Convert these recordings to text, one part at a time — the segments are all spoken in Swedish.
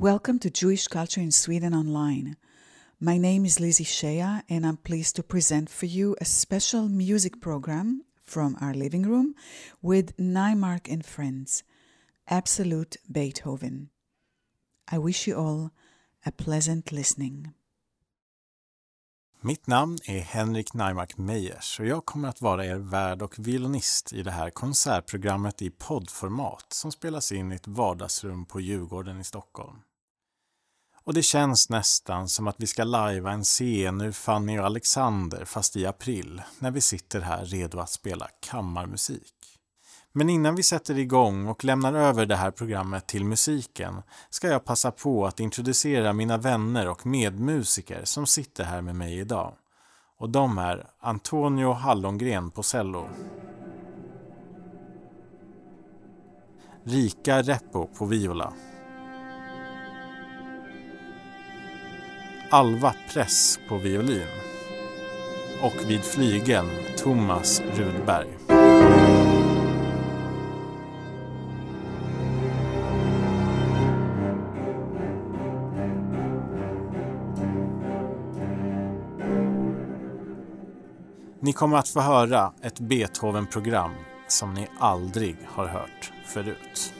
Welcome to Jewish Culture in Sweden Online. My name is Lizzie Shea, and I'm pleased to present for you a special music program from our living room with Nymark and friends, Absolute Beethoven. I wish you all a pleasant listening. Mitt namn är Henrik Naimark Meyers och jag kommer att vara er värd och violinist i det här konsertprogrammet i poddformat som spelas in i ett vardagsrum på Djurgården i Stockholm. Och det känns nästan som att vi ska lajva en scen ur Fanny och Alexander fast i april när vi sitter här redo att spela kammarmusik. Men innan vi sätter igång och lämnar över det här programmet till musiken ska jag passa på att introducera mina vänner och medmusiker som sitter här med mig idag. Och de är Antonio Hallongren på cello. Rika Reppo på viola. Alva Press på violin. Och vid flygeln Thomas Rudberg. Ni kommer att få höra ett Beethoven-program som ni aldrig har hört förut.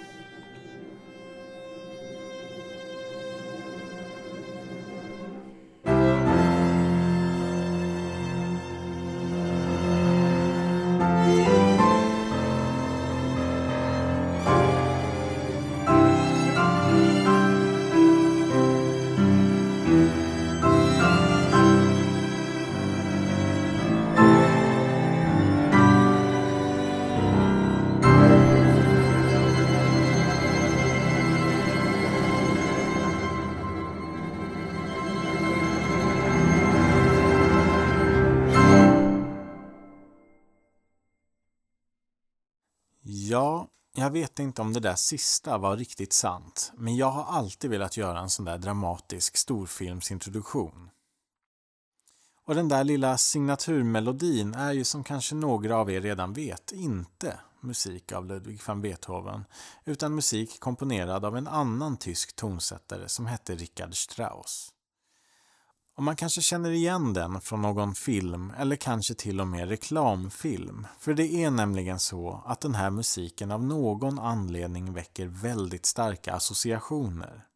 Jag vet inte om det där sista var riktigt sant, men jag har alltid velat göra en sån där dramatisk storfilmsintroduktion. Och den där lilla signaturmelodin är ju som kanske några av er redan vet inte musik av Ludwig van Beethoven, utan musik komponerad av en annan tysk tonsättare som hette Richard Strauss. Och man kanske känner igen den från någon film eller kanske till och med reklamfilm. För det är nämligen så att den här musiken av någon anledning väcker väldigt starka associationer.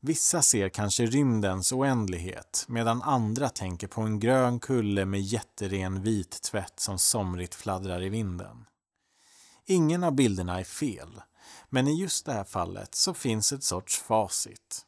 Vissa ser kanske rymdens oändlighet medan andra tänker på en grön kulle med jätteren vit tvätt som somrigt fladdrar i vinden. Ingen av bilderna är fel, men i just det här fallet så finns ett sorts facit.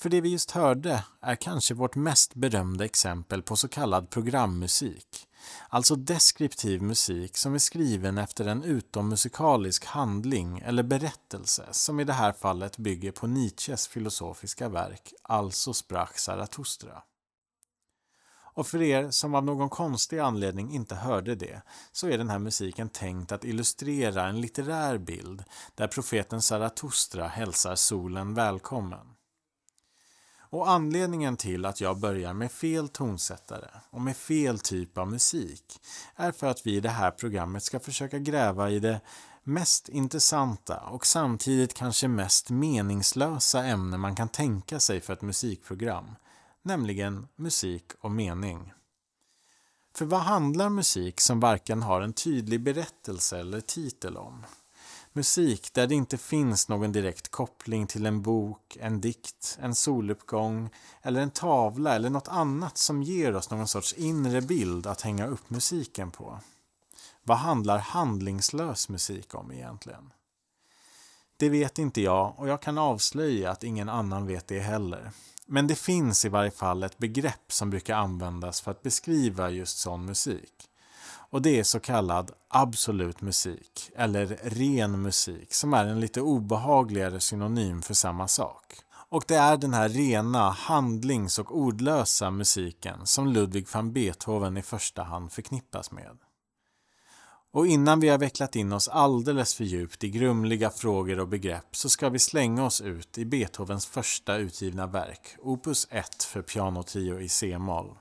För det vi just hörde är kanske vårt mest berömda exempel på så kallad programmusik. Alltså deskriptiv musik som är skriven efter en utommusikalisk handling eller berättelse som i det här fallet bygger på Nietzsches filosofiska verk Alltså sprach Zarathustra. Och för er som av någon konstig anledning inte hörde det så är den här musiken tänkt att illustrera en litterär bild där profeten Zarathustra hälsar solen välkommen. Och anledningen till att jag börjar med fel tonsättare och med fel typ av musik är för att vi i det här programmet ska försöka gräva i det mest intressanta och samtidigt kanske mest meningslösa ämne man kan tänka sig för ett musikprogram, nämligen musik och mening. För vad handlar musik som varken har en tydlig berättelse eller titel om? Musik där det inte finns någon direkt koppling till en bok, en dikt, en soluppgång eller en tavla eller något annat som ger oss någon sorts inre bild att hänga upp musiken på. Vad handlar handlingslös musik om egentligen? Det vet inte jag och jag kan avslöja att ingen annan vet det heller. Men det finns i varje fall ett begrepp som brukar användas för att beskriva just sån musik. Och det är så kallad absolut musik, eller ren musik, som är en lite obehagligare synonym för samma sak. Och det är den här rena, handlings och ordlösa musiken som Ludwig van Beethoven i första hand förknippas med. Och innan vi har vecklat in oss alldeles för djupt i grumliga frågor och begrepp så ska vi slänga oss ut i Beethovens första utgivna verk, Opus 1 för pianotrio i C-moll.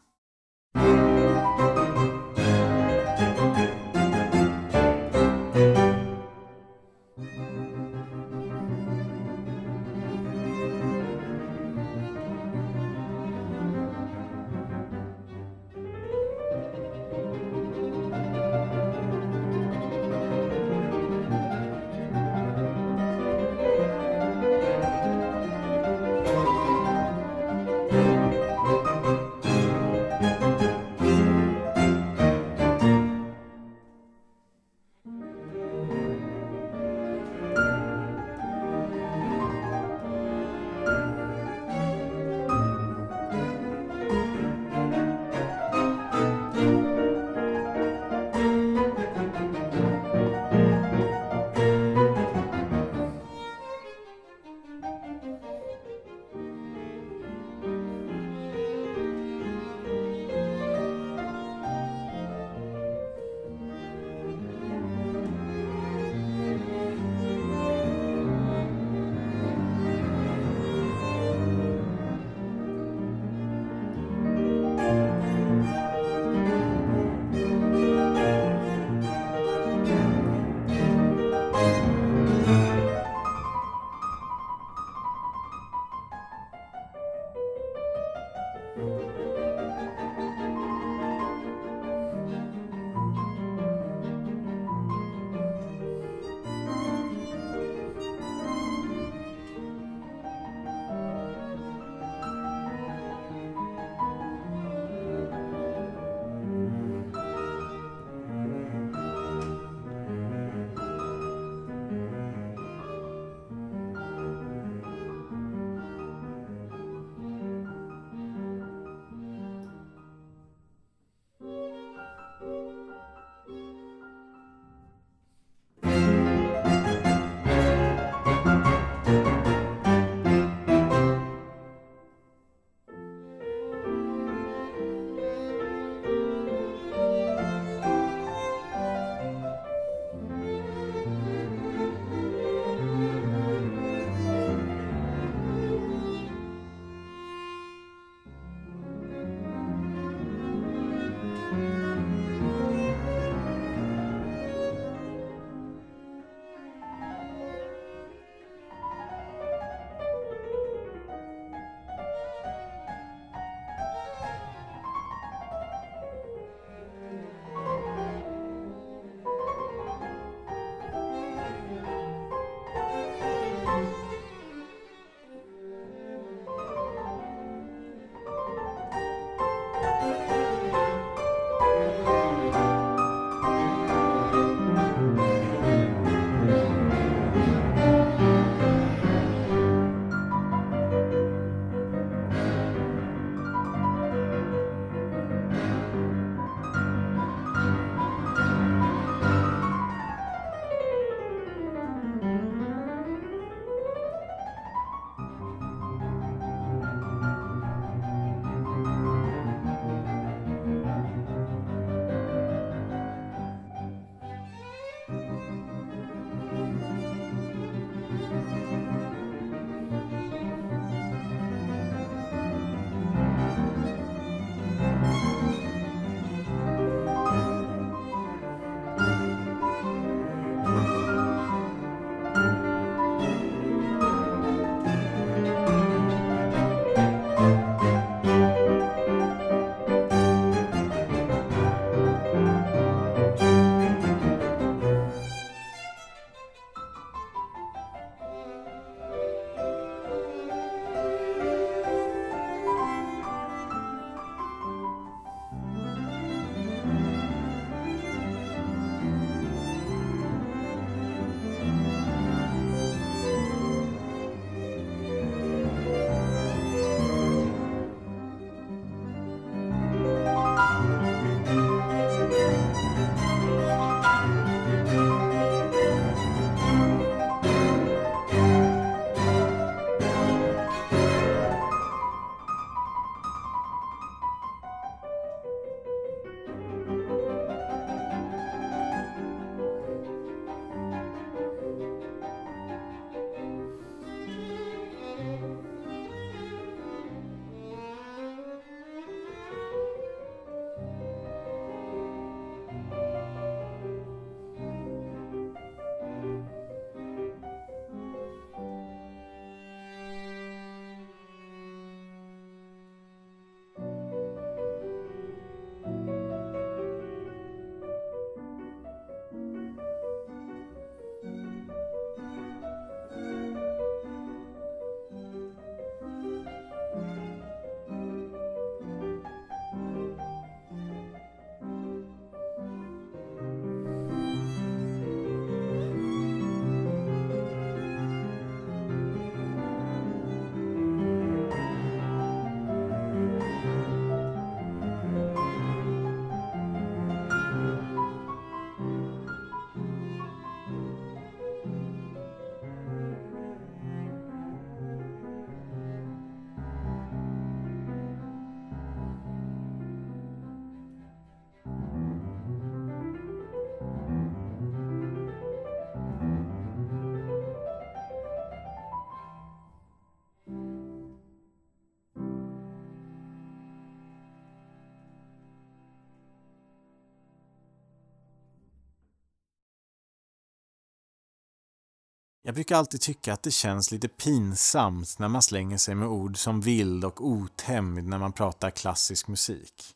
Jag brukar alltid tycka att det känns lite pinsamt när man slänger sig med ord som vild och otämjd när man pratar klassisk musik.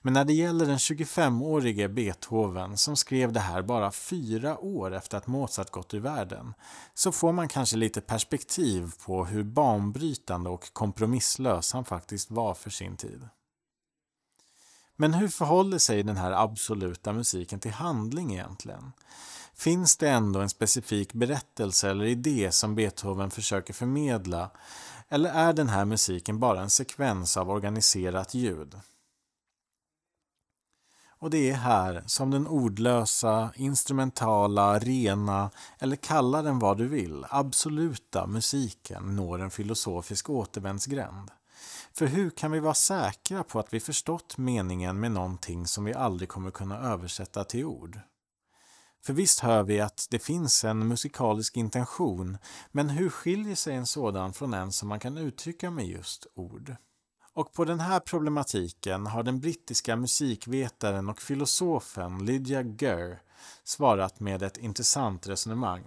Men när det gäller den 25-årige Beethoven som skrev det här bara fyra år efter att Mozart gått ur världen så får man kanske lite perspektiv på hur banbrytande och kompromisslös han faktiskt var för sin tid. Men hur förhåller sig den här absoluta musiken till handling egentligen? Finns det ändå en specifik berättelse eller idé som Beethoven försöker förmedla? Eller är den här musiken bara en sekvens av organiserat ljud? Och det är här som den ordlösa, instrumentala, rena eller kalla den vad du vill, absoluta musiken når en filosofisk återvändsgränd. För hur kan vi vara säkra på att vi förstått meningen med någonting som vi aldrig kommer kunna översätta till ord? För visst hör vi att det finns en musikalisk intention, men hur skiljer sig en sådan från en som man kan uttrycka med just ord? Och på den här problematiken har den brittiska musikvetaren och filosofen Lydia Gurr svarat med ett intressant resonemang.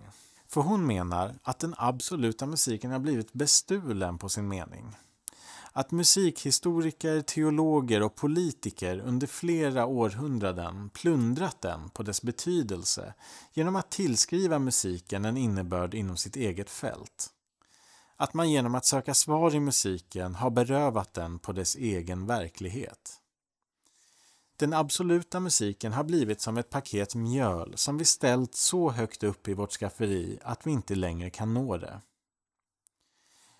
För hon menar att den absoluta musiken har blivit bestulen på sin mening. Att musikhistoriker, teologer och politiker under flera århundraden plundrat den på dess betydelse genom att tillskriva musiken en innebörd inom sitt eget fält. Att man genom att söka svar i musiken har berövat den på dess egen verklighet. Den absoluta musiken har blivit som ett paket mjöl som vi ställt så högt upp i vårt skafferi att vi inte längre kan nå det.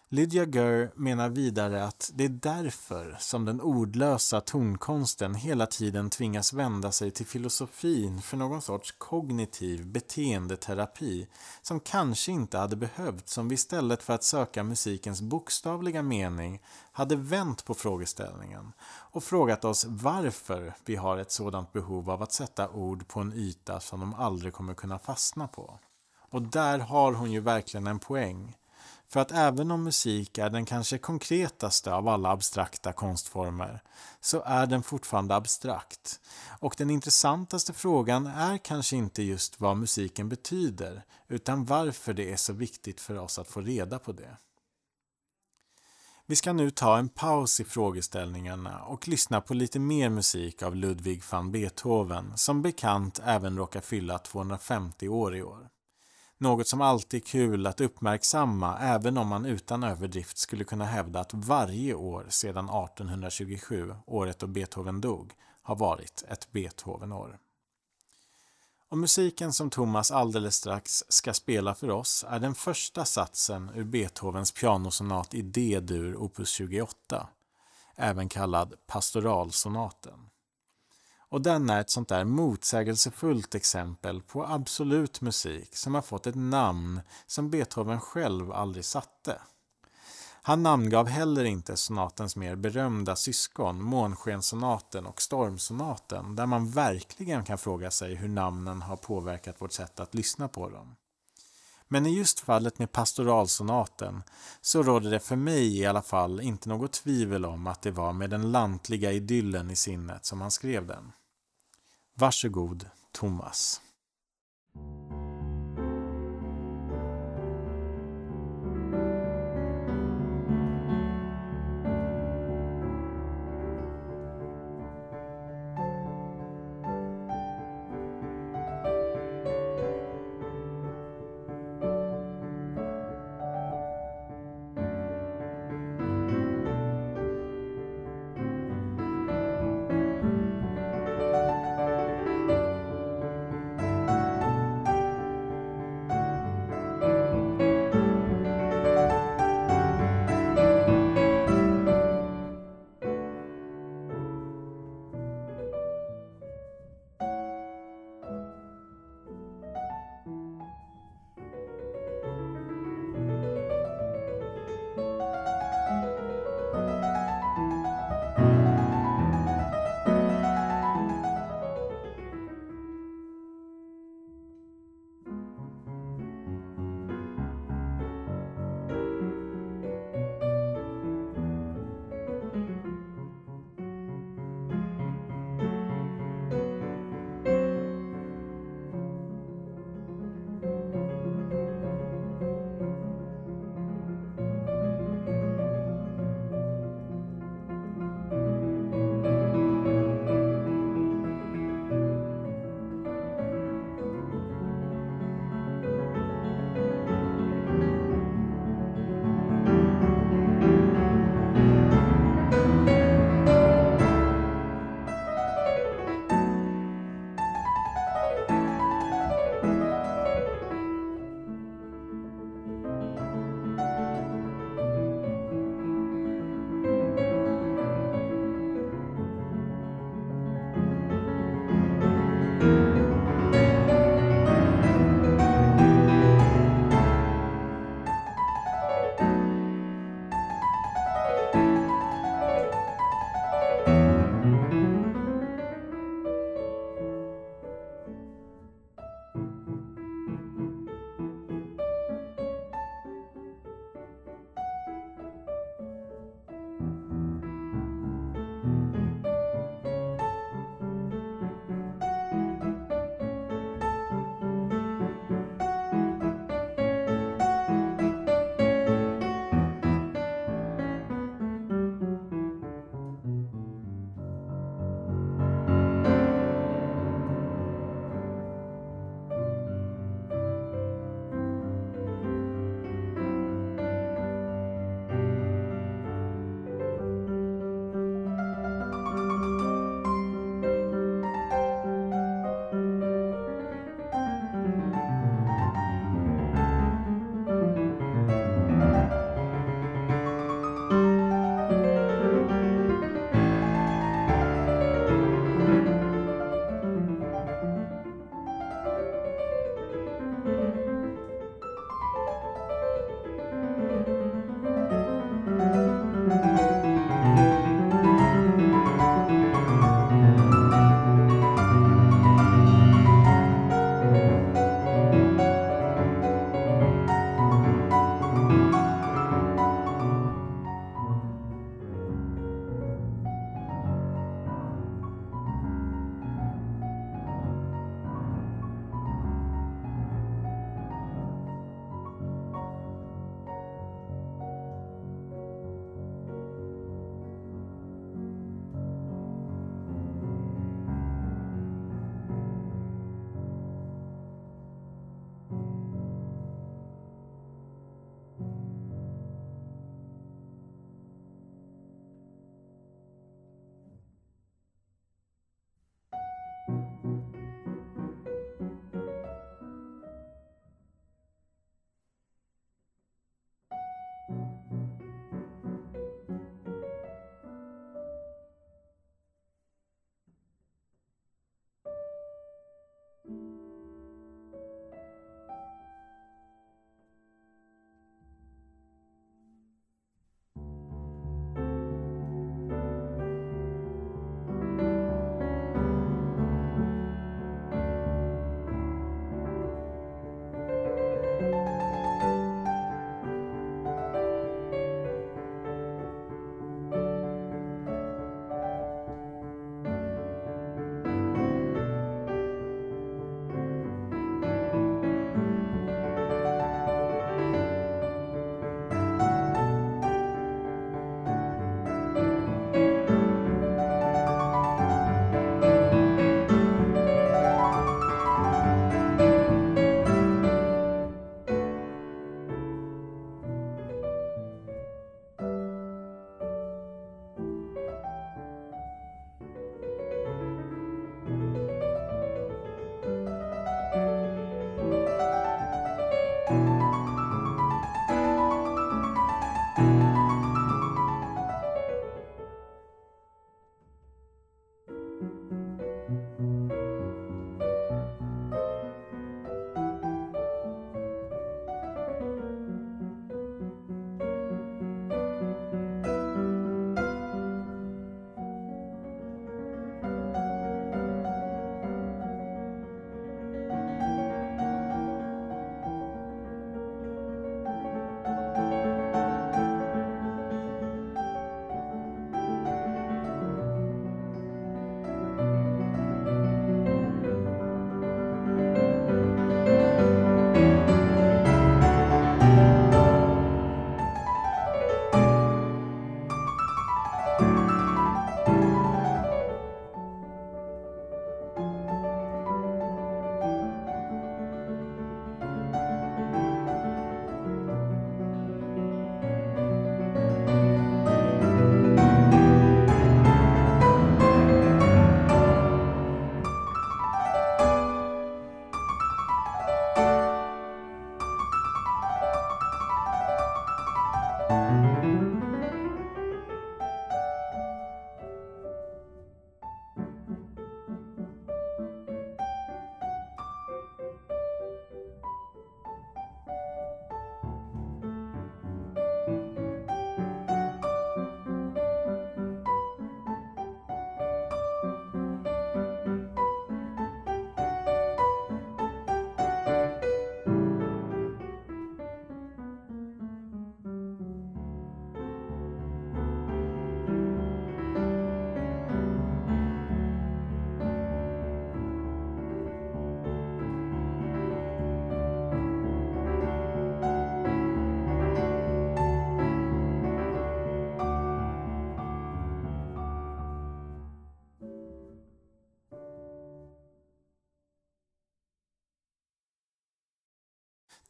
Lydia Gurr menar vidare att det är därför som den ordlösa tonkonsten hela tiden tvingas vända sig till filosofin för någon sorts kognitiv beteendeterapi som kanske inte hade behövts om vi istället för att söka musikens bokstavliga mening hade vänt på frågeställningen och frågat oss varför vi har ett sådant behov av att sätta ord på en yta som de aldrig kommer kunna fastna på. Och där har hon ju verkligen en poäng. För att även om musik är den kanske konkretaste av alla abstrakta konstformer så är den fortfarande abstrakt. Och den intressantaste frågan är kanske inte just vad musiken betyder utan varför det är så viktigt för oss att få reda på det. Vi ska nu ta en paus i frågeställningarna och lyssna på lite mer musik av Ludwig van Beethoven som bekant även råkar fylla 250 år i år. Något som alltid är kul att uppmärksamma även om man utan överdrift skulle kunna hävda att varje år sedan 1827, året då Beethoven dog, har varit ett Beethovenår. Och musiken som Thomas alldeles strax ska spela för oss är den första satsen ur Beethovens pianosonat i D-dur opus 28, även kallad pastoralsonaten. Och den är ett sånt där motsägelsefullt exempel på absolut musik som har fått ett namn som Beethoven själv aldrig satte. Han namngav heller inte sonatens mer berömda syskon, Månskenssonaten och Stormsonaten, där man verkligen kan fråga sig hur namnen har påverkat vårt sätt att lyssna på dem. Men i just fallet med pastoralsonaten så råder det för mig i alla fall inte något tvivel om att det var med den lantliga idyllen i sinnet som han skrev den. Varsågod, Thomas.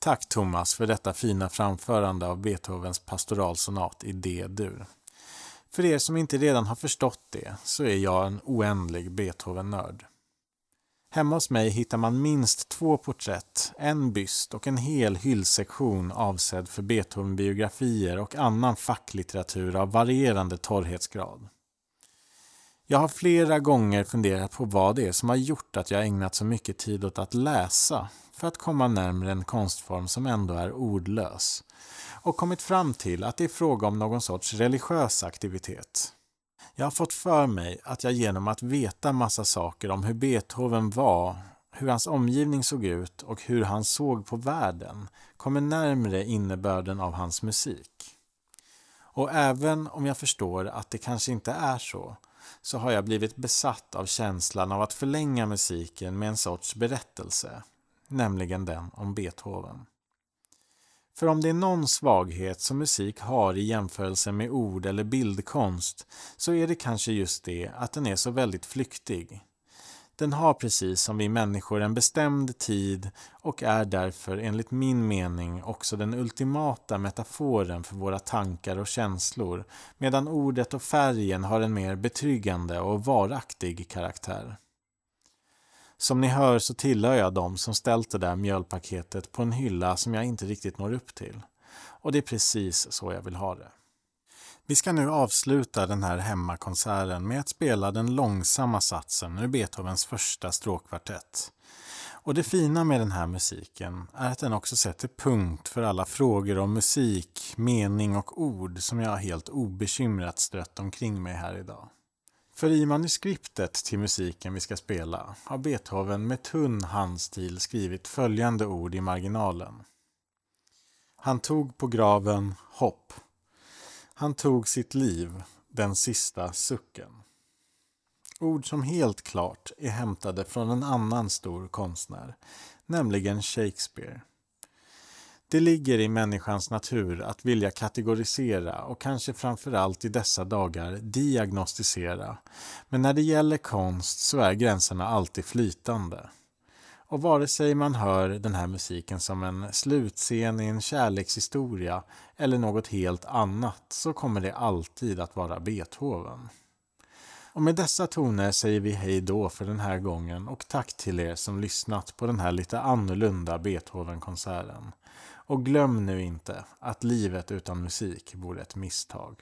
Tack Thomas för detta fina framförande av Beethovens pastoralsonat i D-dur. För er som inte redan har förstått det så är jag en oändlig Beethoven-nörd. Hemma hos mig hittar man minst två porträtt, en byst och en hel hyllsektion avsedd för Beethoven-biografier och annan facklitteratur av varierande torrhetsgrad. Jag har flera gånger funderat på vad det är som har gjort att jag ägnat så mycket tid åt att läsa för att komma närmare en konstform som ändå är ordlös och kommit fram till att det är fråga om någon sorts religiös aktivitet. Jag har fått för mig att jag genom att veta massa saker om hur Beethoven var, hur hans omgivning såg ut och hur han såg på världen kommer närmre innebörden av hans musik. Och även om jag förstår att det kanske inte är så, så har jag blivit besatt av känslan av att förlänga musiken med en sorts berättelse, nämligen den om Beethoven. För om det är någon svaghet som musik har i jämförelse med ord eller bildkonst så är det kanske just det att den är så väldigt flyktig. Den har precis som vi människor en bestämd tid och är därför enligt min mening också den ultimata metaforen för våra tankar och känslor medan ordet och färgen har en mer betryggande och varaktig karaktär. Som ni hör så tillhör jag dem som ställt det där mjölpaketet på en hylla som jag inte riktigt når upp till. Och det är precis så jag vill ha det. Vi ska nu avsluta den här hemmakonserten med att spela den långsamma satsen ur Beethovens första stråkkvartett. Och det fina med den här musiken är att den också sätter punkt för alla frågor om musik, mening och ord som jag helt obekymrat strött omkring mig här idag. För i manuskriptet till musiken vi ska spela har Beethoven med tunn handstil skrivit följande ord i marginalen. Han tog på graven hopp. Han tog sitt liv, den sista sucken. Ord som helt klart är hämtade från en annan stor konstnär, nämligen Shakespeare. Det ligger i människans natur att vilja kategorisera och kanske framförallt i dessa dagar diagnostisera. Men när det gäller konst så är gränserna alltid flytande. Och vare sig man hör den här musiken som en slutscen i en kärlekshistoria eller något helt annat så kommer det alltid att vara Beethoven. Och med dessa toner säger vi hej då för den här gången och tack till er som lyssnat på den här lite annorlunda Beethoven-konserten. Och glöm nu inte att livet utan musik vore ett misstag.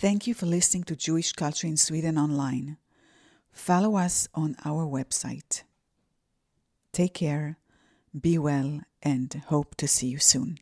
Thank you for listening to Jewish Culture in Sweden online. Follow us on our website. Take care, be well, and hope to see you soon.